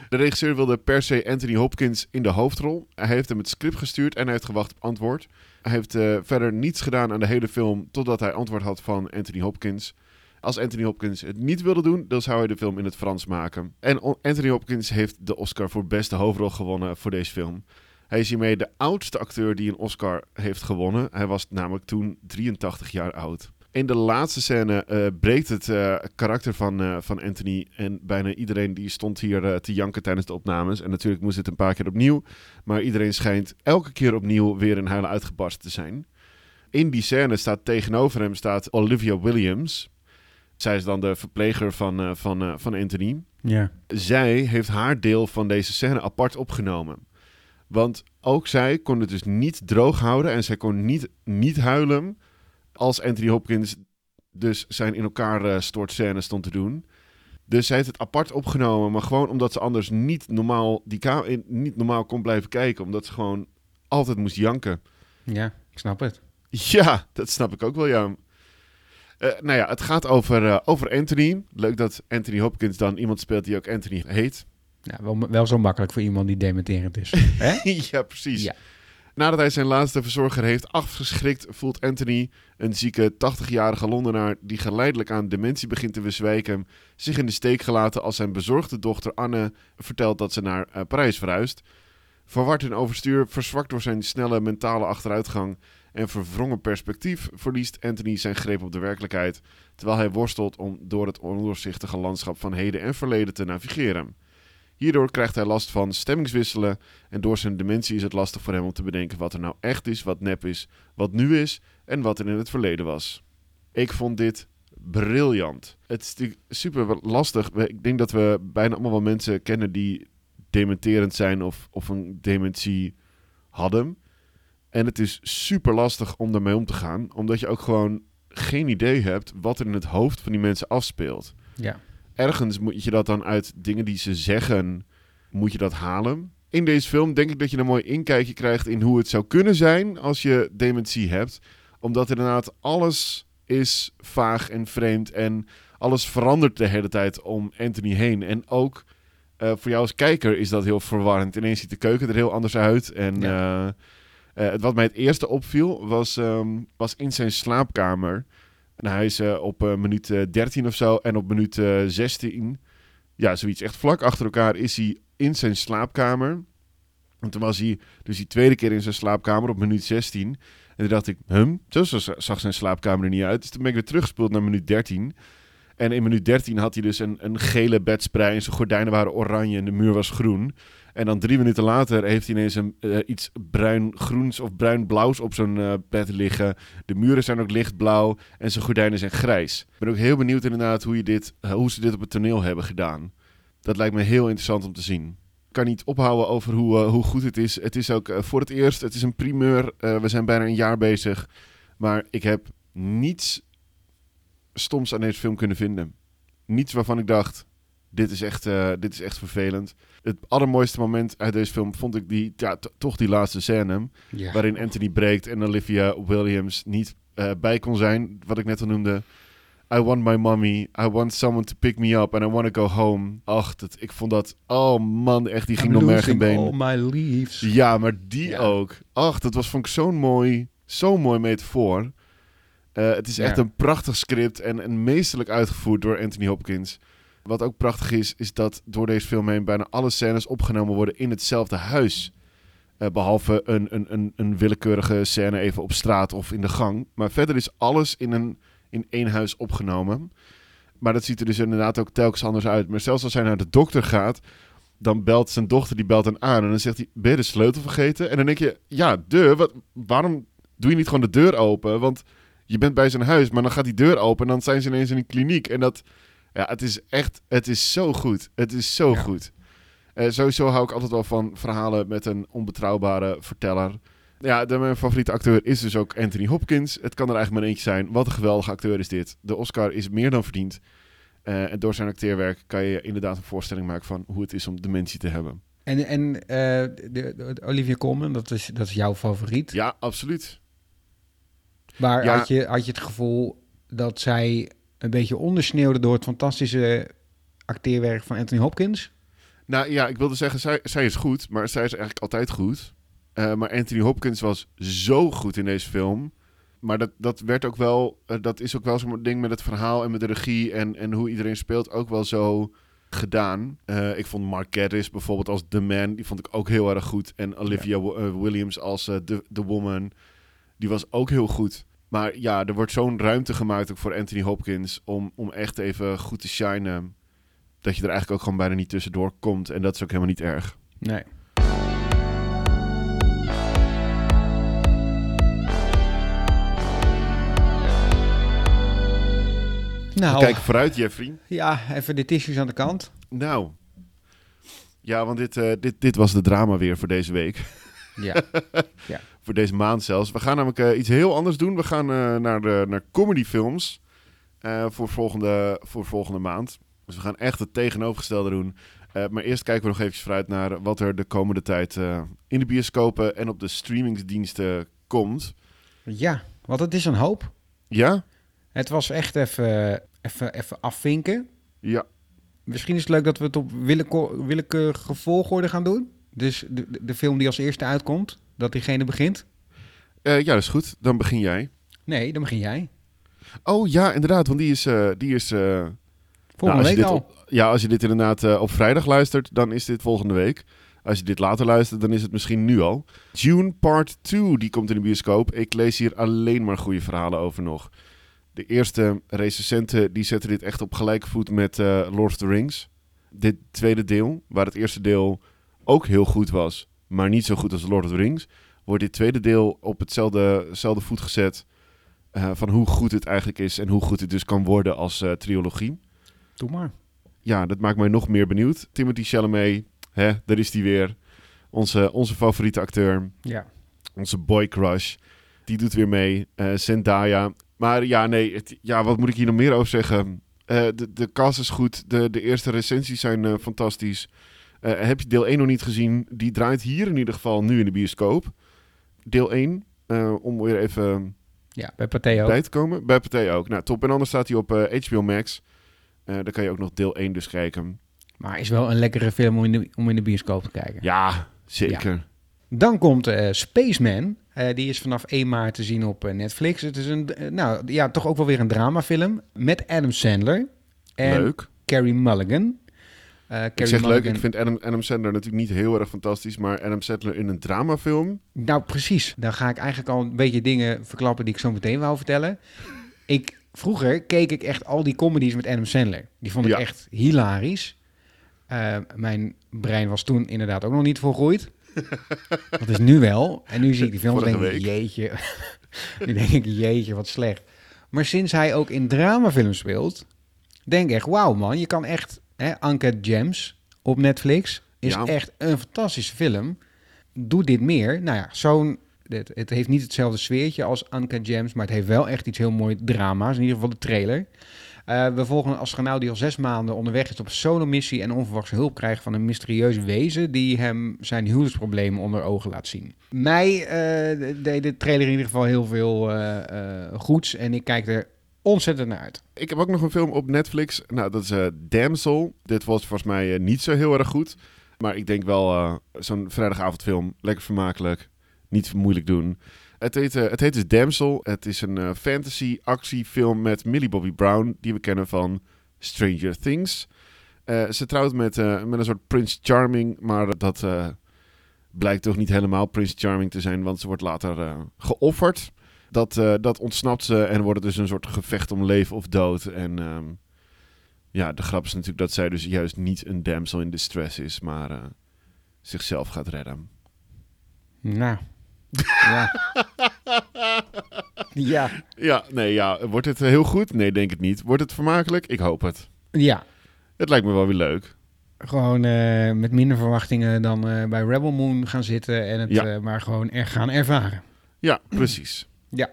de regisseur wilde per se Anthony Hopkins in de hoofdrol. Hij heeft hem het script gestuurd en hij heeft gewacht op antwoord. Hij heeft eh, verder niets gedaan aan de hele film totdat hij antwoord had van Anthony Hopkins. Als Anthony Hopkins het niet wilde doen, dan zou hij de film in het Frans maken. En Anthony Hopkins heeft de Oscar voor beste hoofdrol gewonnen voor deze film. Hij is hiermee de oudste acteur die een Oscar heeft gewonnen. Hij was namelijk toen 83 jaar oud. In de laatste scène eh, breekt het eh, karakter van, eh, van Anthony. En bijna iedereen die stond hier te janken tijdens de opnames. En natuurlijk moest het een paar keer opnieuw. Maar iedereen schijnt elke keer opnieuw weer in huilen uitgebarst te zijn. In die scène staat tegenover hem staat Olivia Williams. Zij is dan de verpleger van, van, van Anthony Ja. zij heeft haar deel van deze scène apart opgenomen. Want ook zij kon het dus niet droog houden en zij kon niet, niet huilen als Anthony Hopkins dus zijn in elkaar eh, stort scène stond te doen. Dus zij heeft het apart opgenomen, maar gewoon omdat ze anders niet normaal, die niet normaal kon blijven kijken. Omdat ze gewoon altijd moest janken. Ja, ik snap het. Ja, dat snap ik ook wel, ja. Eh, nou ja, het gaat over, eh, over Anthony. Leuk dat Anthony Hopkins dan iemand speelt die ook Anthony heet. Ja, wel, wel zo makkelijk voor iemand die dementerend is. Hè? ja, precies. Ja. Nadat hij zijn laatste verzorger heeft afgeschrikt, voelt Anthony, een zieke 80-jarige Londenaar die geleidelijk aan dementie begint te bezwijken, zich in de steek gelaten als zijn bezorgde dochter Anne vertelt dat ze naar eh, Parijs verhuist. Verward in overstuur, verzwakt door zijn snelle mentale achteruitgang en verwrongen perspectief, verliest Anthony zijn greep op de werkelijkheid, terwijl hij worstelt om door het ondoorzichtige landschap van heden en verleden te navigeren. Hierdoor krijgt hij last van stemmingswisselen en door zijn dementie is het lastig voor hem om te bedenken wat er nou echt is, wat nep is, wat nu is en wat er in het verleden was. Ik vond dit briljant. Het is natuurlijk super lastig. Ik denk dat we bijna allemaal wel mensen kennen die dementerend zijn of, of een dementie hadden. En het is super lastig om daarmee om te gaan, omdat je ook gewoon geen idee hebt wat er in het hoofd van die mensen afspeelt Ja. Ergens moet je dat dan uit dingen die ze zeggen, moet je dat halen. In deze film denk ik dat je een mooi inkijkje krijgt in hoe het zou kunnen zijn als je dementie hebt. Omdat inderdaad alles is vaag en vreemd en alles verandert de hele tijd om Anthony heen. En ook eh, voor jou als kijker is dat heel verwarrend. Ineens ziet de keuken er heel anders uit. En eh, eh, wat mij het eerste opviel was, ehm, was in zijn slaapkamer. En hij is eh, op eh, minuut eh, 13 of zo en op minuut eh, 16, ja, zoiets echt vlak achter elkaar, is hij in zijn slaapkamer. En toen was hij dus die tweede keer in zijn slaapkamer op minuut 16. En toen dacht ik, hum, zo zag zijn slaapkamer er niet uit. Dus toen ben ik weer teruggespoeld naar minuut 13. En in minuut 13 had hij dus een, een gele bedsprei en zijn gordijnen waren oranje en de muur was groen. En dan drie minuten later heeft hij ineens een, eh, iets bruin-groens of bruin-blauws op zijn eh, bed liggen. De muren zijn ook lichtblauw en zijn gordijnen zijn grijs. Ik ben ook heel benieuwd inderdaad hoe, je dit, eh, hoe ze dit op het toneel hebben gedaan. Dat lijkt me heel interessant om te zien. Ik kan niet ophouden over hoe, hoe goed het is. Het is ook voor het eerst, het is een primeur. We zijn bijna een jaar bezig. Maar ik heb niets stoms aan deze film kunnen vinden. Niets waarvan ik dacht, dit is echt, dit is echt vervelend. Het allermooiste moment uit deze film vond ik die, ja, toch die laatste scène. Ja. Waarin Anthony breekt en Olivia Williams niet eh, bij kon zijn. Wat ik net al noemde. I want my mommy. I want someone to pick me up. And I want to go home. Ach, dat, ik vond dat... Oh man, echt, die ging I'm nog merg en losing been. all my leaves. Ja, maar die Ja. ook. Ach, dat was, vond ik zo'n mooi, zo'n mooi metafoor. Eh, het is Ja. echt een prachtig script en, en meesterlijk uitgevoerd door Anthony Hopkins. Wat ook prachtig is, is dat door deze film heen bijna alle scènes opgenomen worden in hetzelfde huis. Eh, behalve een, een, een, een willekeurige scène even op straat of in de gang. Maar verder is alles in, een, in één huis opgenomen. Maar dat ziet er dus inderdaad ook telkens anders uit. Maar zelfs als hij naar de dokter gaat, dan belt zijn dochter, die belt hem aan. En dan zegt hij, ben je de sleutel vergeten? En dan denk je, ja, de, wat, waarom doe je niet gewoon de deur open? Want je bent bij zijn huis, maar dan gaat die deur open en dan zijn ze ineens in een kliniek. En dat, ja, het is echt, het is zo goed. Het is zo Ja. goed. Eh, sowieso hou ik altijd wel van verhalen met een onbetrouwbare verteller. Ja, de, mijn favoriete acteur is dus ook Anthony Hopkins. Het kan er eigenlijk maar eentje zijn. Wat een geweldige acteur is dit. De Oscar is meer dan verdiend. Eh, en door zijn acteerwerk kan je inderdaad een voorstelling maken van hoe het is om dementie te hebben. En, en eh, de, de- Olivia Colman, dat is, dat is jouw favoriet. Ja, absoluut. Maar Ja. had, je, had je het gevoel dat zij een beetje ondersneeuwde door het fantastische acteerwerk van Anthony Hopkins? Nou ja, ik wilde zeggen, zij, zij is goed, maar zij is eigenlijk altijd goed. Eh, maar Anthony Hopkins was zo goed in deze film. Maar dat, dat werd ook wel, eh, dat is ook wel zo'n ding met het verhaal en met de regie en, en hoe iedereen speelt ook wel zo gedaan. Eh, ik vond Mark Gatiss bijvoorbeeld als The Man, die vond ik ook heel erg goed. En Olivia Wi- Williams als eh, the, the Woman, die was ook heel goed. Maar ja, er wordt zo'n ruimte gemaakt ook voor Anthony Hopkins om, om echt even goed te shinen. Dat je er eigenlijk ook gewoon bijna niet tussendoor komt. En dat is ook helemaal niet erg. Nee. Nou, Kijk vooruit, Jeffrey. ja, even de tissues aan de kant. Nou. Ja, want dit, eh, dit, dit was de drama weer voor deze week. Ja. voor deze maand zelfs. We gaan namelijk eh, iets heel anders doen. We gaan eh, naar, de, naar comedyfilms eh, voor, volgende, voor volgende maand. Dus we gaan echt het tegenovergestelde doen. Maar eerst kijken we nog even vooruit naar wat er de komende tijd in de bioscopen en op de streamingsdiensten komt. ja, want het is een hoop. Ja? Het was echt even, even, even afvinken. Ja. Misschien is het leuk dat we het op willekeur, willekeurige volgorde gaan doen. Dus de, de, film die als eerste uitkomt, dat diegene begint. Eh, ja, dat is goed. Dan begin jij. Nee, dan begin jij. Oh ja, inderdaad. Want die is... eh, die is eh, Volgende Nou, week al. op- ja, als je dit inderdaad op vrijdag luistert, dan is dit volgende week. Als je dit later luistert, dan is het misschien nu al. June Part 2, die komt in de bioscoop. Ik lees hier alleen maar goede verhalen over nog. De eerste recensenten die zetten dit echt op gelijke voet met Lord of the Rings. Dit tweede deel, waar het eerste deel ook heel goed was, maar niet zo goed als Lord of the Rings, wordt dit tweede deel op hetzelfde, voet gezet eh, van hoe goed het eigenlijk is en hoe goed het dus kan worden als eh, trilogie Doe maar. ja, dat maakt mij nog meer benieuwd. Timothy Chalamet, hè, daar is hij weer. Onze, onze favoriete acteur, Ja. onze boy crush. Die doet weer mee. Eh, Zendaya. Maar ja, nee, het- ja, wat moet ik hier nog meer over zeggen? De, de cast is goed. De, de eerste recensies zijn fantastisch. Eh, heb je deel 1 nog niet gezien? Die draait hier in ieder geval nu in de bioscoop. Deel 1, eh, om weer even Ja, bij Pathé ook. bij te komen. Bij Pathé ook. Nou, top. En anders staat hij op HBO Max. Eh daar kan je ook nog deel 1 dus kijken. Maar is wel een lekkere film om in de, om in de bioscoop te kijken. Ja, zeker. Dan komt eh, Spaceman. Die is vanaf 1 maart te zien op Netflix. Het is een, nou ja, toch ook wel weer een dramafilm. Met Adam Sandler en Leuk. Carrie Mulligan. Eh Ik zeg leuk, ik vind Adam, Adam Sandler natuurlijk niet heel erg fantastisch, maar Adam Sandler in een dramafilm. Nou, precies. Dan ga ik eigenlijk al een beetje dingen verklappen die ik zo meteen wou vertellen. Ik, vroeger keek ik echt al die comedies met Adam Sandler. Die vond ik Ja. echt hilarisch. Eh, mijn brein was toen inderdaad ook nog niet volgroeid. Dat is nu wel. En nu zie ik die films en denk ik, jeetje. nu denk ik, jeetje, wat slecht. Maar sinds hij ook in dramafilms speelt, denk ik echt, wauw man, je kan echt... Hè, Uncut Gems op Netflix is Ja. echt een fantastische film. Doe dit meer. Nou ja, zo'n het, het heeft niet hetzelfde sfeertje als Uncut Gems, maar het heeft wel echt iets heel mooi drama's. In ieder geval de trailer. Uh, we volgen een astronaut die al zes maanden onderweg is op een solo-missie en onverwachts hulp krijgt van een mysterieus wezen die hem zijn huwelijksproblemen onder ogen laat zien. Mij uh, deed de trailer in ieder geval heel veel uh, goeds en ik kijk er ontzettend naar uit. Ik heb ook nog een film op Netflix. Nou, dat is Damsel. Dit was volgens mij niet zo heel erg goed. Maar ik denk wel zo'n vrijdagavondfilm. Lekker vermakelijk. Niet moeilijk doen. Het heet, het heet dus Damsel. Het is een fantasy actiefilm met Millie Bobby Brown, die we kennen van Stranger Things. Ze trouwt met, met een soort Prince Charming, maar dat blijkt toch niet helemaal Prince Charming te zijn, want ze wordt later geofferd. Dat, dat ontsnapt ze en wordt het dus een soort gevecht om leven of dood. En um, ja, de grap is natuurlijk dat zij dus juist niet een damsel in distress is, maar zichzelf gaat redden. Nou, ja. ja. Ja, nee, ja. Wordt het heel goed? Nee, denk het niet. Wordt het vermakelijk? Ik hoop het. Ja. Het lijkt me wel weer leuk. Gewoon uh, met minder verwachtingen dan bij Rebel Moon gaan zitten en het ja. maar gewoon er gaan ervaren. Ja, precies. Ja.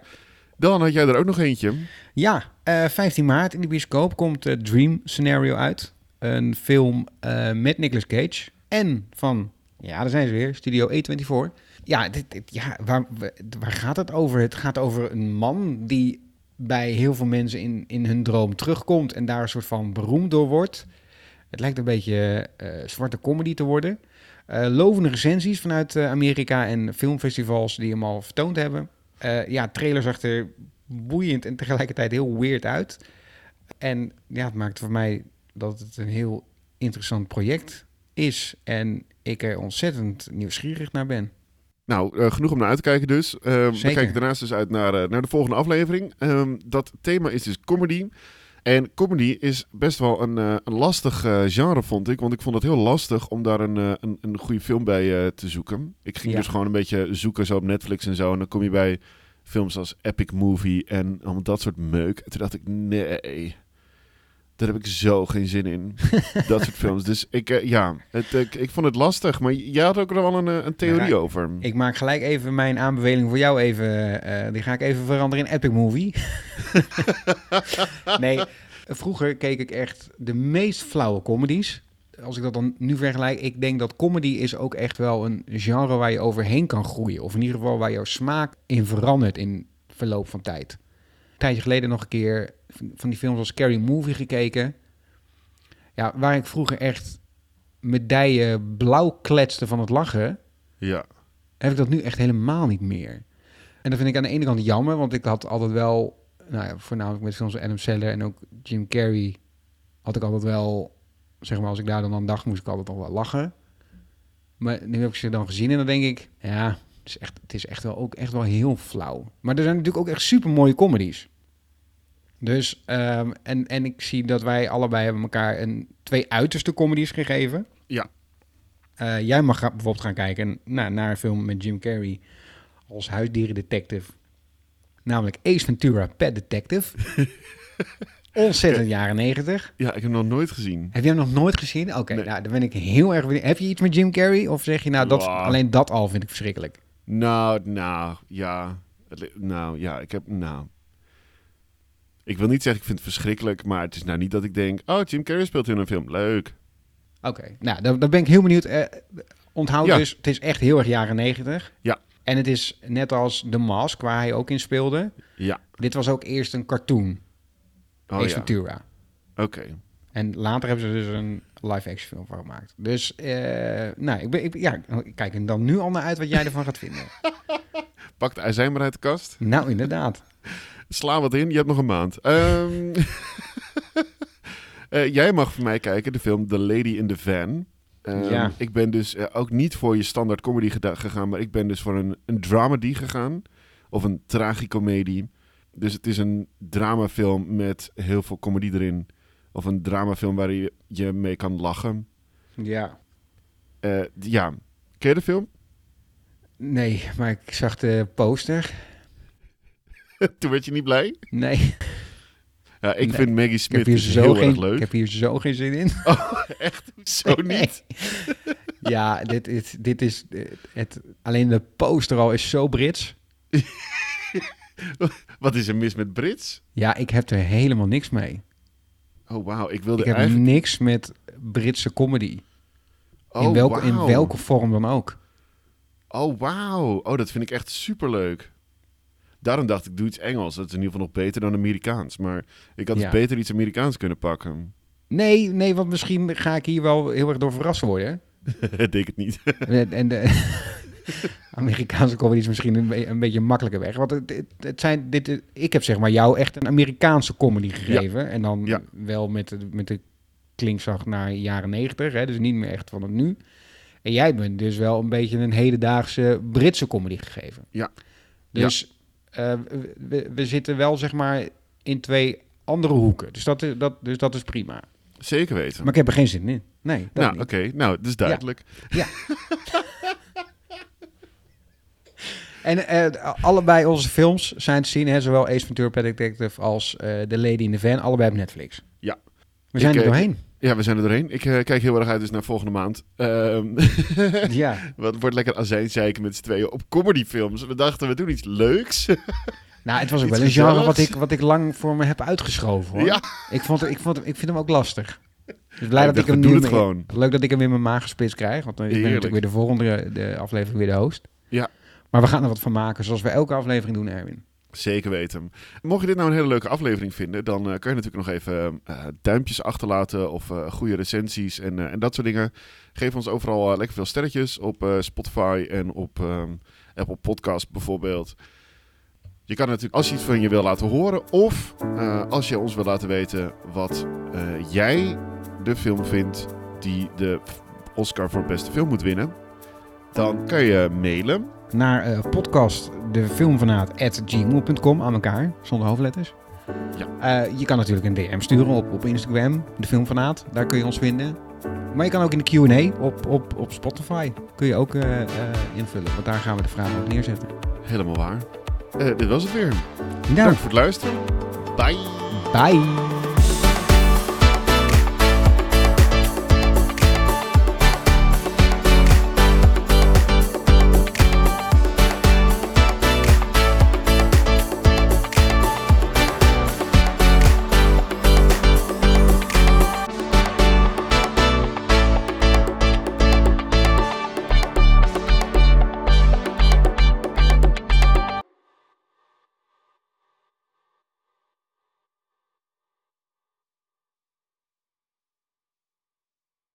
Dan had jij er ook nog eentje. Ja, 15 maart in de bioscoop komt Dream Scenario uit. Een film met Nicolas Cage en van, ja, daar zijn ze weer, Studio A24. Ja, dit, ja waar, waar gaat het over? Het gaat over een man die bij heel veel mensen in, in hun droom terugkomt en daar een soort van beroemd door wordt. Het lijkt een beetje uh, zwarte comedy te worden. Uh, lovende recensies vanuit uh, Amerika en filmfestivals die hem al vertoond hebben. Ja, trailer zag er boeiend en tegelijkertijd heel weird uit. En ja, het maakt voor mij dat het een heel interessant project is. En ik er ontzettend nieuwsgierig naar ben. Nou, uh, genoeg om naar uit te kijken dus. Uh, we kijken daarnaast dus uit naar, uh, naar de volgende aflevering. Um, dat thema is dus comedy. En comedy is best wel een, uh, een lastig genre, vond ik. Want ik vond het heel lastig om daar een, een, een goede film bij te zoeken. Ik ging ja. dus gewoon een beetje zoeken zo op Netflix en zo. En dan kom je bij films als Epic Movie en allemaal dat soort meuk. En toen dacht ik, nee, daar heb ik zo geen zin in. dat soort films. Dus ik, uh, ja, het, ik, ik vond het lastig. Maar jij had ook er wel een, eh, een theorie over. Ik maak gelijk even mijn aanbeveling voor jou even. Uh, die ga ik even veranderen in Epic Movie. nee, vroeger keek ik echt de meest flauwe comedies. Als ik dat dan nu vergelijk, ik denk dat comedy is ook echt wel een genre waar je overheen kan groeien. Of in ieder geval waar jouw smaak in verandert in verloop van tijd. Een tijdje geleden nog een keer van die films als Scary Movie gekeken. Ja, waar ik vroeger echt medaille blauw kletste van het lachen. Ja. Heb ik dat nu echt helemaal niet meer. En dat vind ik aan de ene kant jammer, want ik had altijd wel, nou ja, voornamelijk met films als Adam Sandler en ook Jim Carrey, had ik altijd wel, zeg maar, als ik daar dan aan dacht, moest ik altijd nog wel lachen. Maar nu heb ik ze dan gezien en dan denk ik, ja, het is echt, het is echt wel ook echt wel heel flauw. Maar er zijn natuurlijk ook echt super mooie comedies. Dus, um, en, en ik zie dat wij allebei hebben elkaar een, twee uiterste comedies gegeven. Ja. Uh, jij mag bijvoorbeeld gaan kijken naar, naar een film met Jim Carrey als huisdierendetective. Namelijk Ace Ventura, Pet Detective. Ontzettend jaren negentig. Ja, ik heb hem nog nooit gezien. Heb je hem nog nooit gezien? Oké, okay, nee. nou, dan ben ik heel erg benieuwd. Heb je iets met Jim Carrey? Of zeg je nou, dat, wow. alleen dat al vind ik verschrikkelijk? Nou, nou, ja. Nou, ja, ik heb, nou... Ik wil niet zeggen ik vind het verschrikkelijk, maar het is nou niet dat ik denk... Oh, Jim Carrey speelt in een film. Leuk. Oké, okay. nou, dan, dan, ben ik heel benieuwd. Uh, onthoud ja. dus, het is echt heel erg jaren negentig. Ja. En het is net als The Mask, waar hij ook in speelde. Ja. Dit was ook eerst een cartoon. Oh, Ace ja. Ventura. Oké. Okay. En later hebben ze dus een live-action film van gemaakt. Dus, uh, nou, ik ben, ik, ja, ik kijk er dan nu al naar uit wat jij ervan gaat vinden. Pakt hij zijn maar uit de kast? Nou, inderdaad. Sla wat in, je hebt nog een maand. Um, uh, jij mag voor mij kijken de film The Lady in the Van. Um, ja. Ik ben dus uh, ook niet voor je standaard comedy gegaan, maar ik ben dus voor een, een dramedy gegaan. Of een tragicomedie. Dus het is een dramafilm met heel veel comedy erin. Of een dramafilm waar je, je mee kan lachen. Ja. Uh, ja. Ken je de film? Nee, maar ik zag de poster. Toen werd je niet blij? Nee. Ja, ik Nee, vind Maggie Smith hier dus zo heel geen, erg leuk. ik heb hier zo geen zin in. Echt? Zo niet? ja, dit, is dit is... Het, alleen de poster al is zo Brits. Wat is er mis met Brits? Ja, ik heb er helemaal niks mee. Oh, wauw. Ik wilde Ik heb eigenlijk... niks met Britse comedy. Oh, in, welke, in welke vorm dan ook. Oh, wauw. Oh, dat vind ik echt superleuk. Daarom dacht ik, doe iets Engels. Dat is in ieder geval nog beter dan Amerikaans. Maar ik had Ja. dus beter iets Amerikaans kunnen pakken. Nee, nee, want misschien ga ik hier wel heel erg door verrast worden. Ik denk het niet. En en de Amerikaanse comedy is misschien een, be- een beetje een makkelijke weg. Want het, het, het zijn, dit, ik heb zeg maar jou echt een Amerikaanse comedy gegeven. En dan Ja. wel met de, met de klinkslag naar jaren negentig. Dus niet meer echt van het nu. En jij bent dus wel een beetje een hedendaagse Britse comedy gegeven. Ja. Dus eh, we, we zitten wel zeg maar in twee andere hoeken. Dus dat, is- dat, dus dat is prima. Zeker weten. Maar ik heb er geen zin in. Nee, dat nou, oké. Nou, dat is duidelijk. En eh, allebei onze films zijn te zien, hè, zowel Ace Ventura Pet Detective als eh The Lady in the Van, allebei op Netflix. Ja. We zijn Ik, er doorheen. Ja, we zijn er doorheen. Ik eh, kijk heel erg uit dus naar volgende maand. Ehm ja. Wat wordt lekker azijnzeiken met z'n tweeën op comedyfilms. We dachten, we doen iets leuks. Nou, het was ook Iets wel een genre gezelligs. wat ik, wat ik lang voor me heb uitgeschoven. Hoor. Ja. Ik, vond, ik, vond, ik vind hem ook lastig. Dus blij dat ik hem nu... gewoon. Leuk dat ik hem in mijn maag gespitst krijg. Want dan ik ben natuurlijk weer de volgende de aflevering weer de host. Ja. Maar we gaan er wat van maken, zoals we elke aflevering doen, Erwin. Zeker weten. Mocht je dit nou een hele leuke aflevering vinden, dan kan je natuurlijk nog even eh, duimpjes achterlaten of eh, goede recensies en, en dat soort dingen. Geef ons overal lekker veel sterretjes op Spotify en op ehm, Apple Podcast bijvoorbeeld. Je kan natuurlijk als je iets van je wil laten horen of als je ons wil laten weten wat jij de film vindt die de Oscar voor beste film moet winnen, dan kan je mailen. Naar eh, podcast de filmfanaat@gmail.com aan elkaar, zonder hoofdletters. Ja. Eh, je kan natuurlijk een DM sturen op, op Instagram, de filmfanaat. Daar kun je ons vinden. Maar je kan ook in de Q&A op, op, op Spotify kun je ook eh, invullen. Want daar gaan we de vragen op neerzetten. Helemaal waar. Dit was het weer. Nou, Dank voor het luisteren. Bye. bye!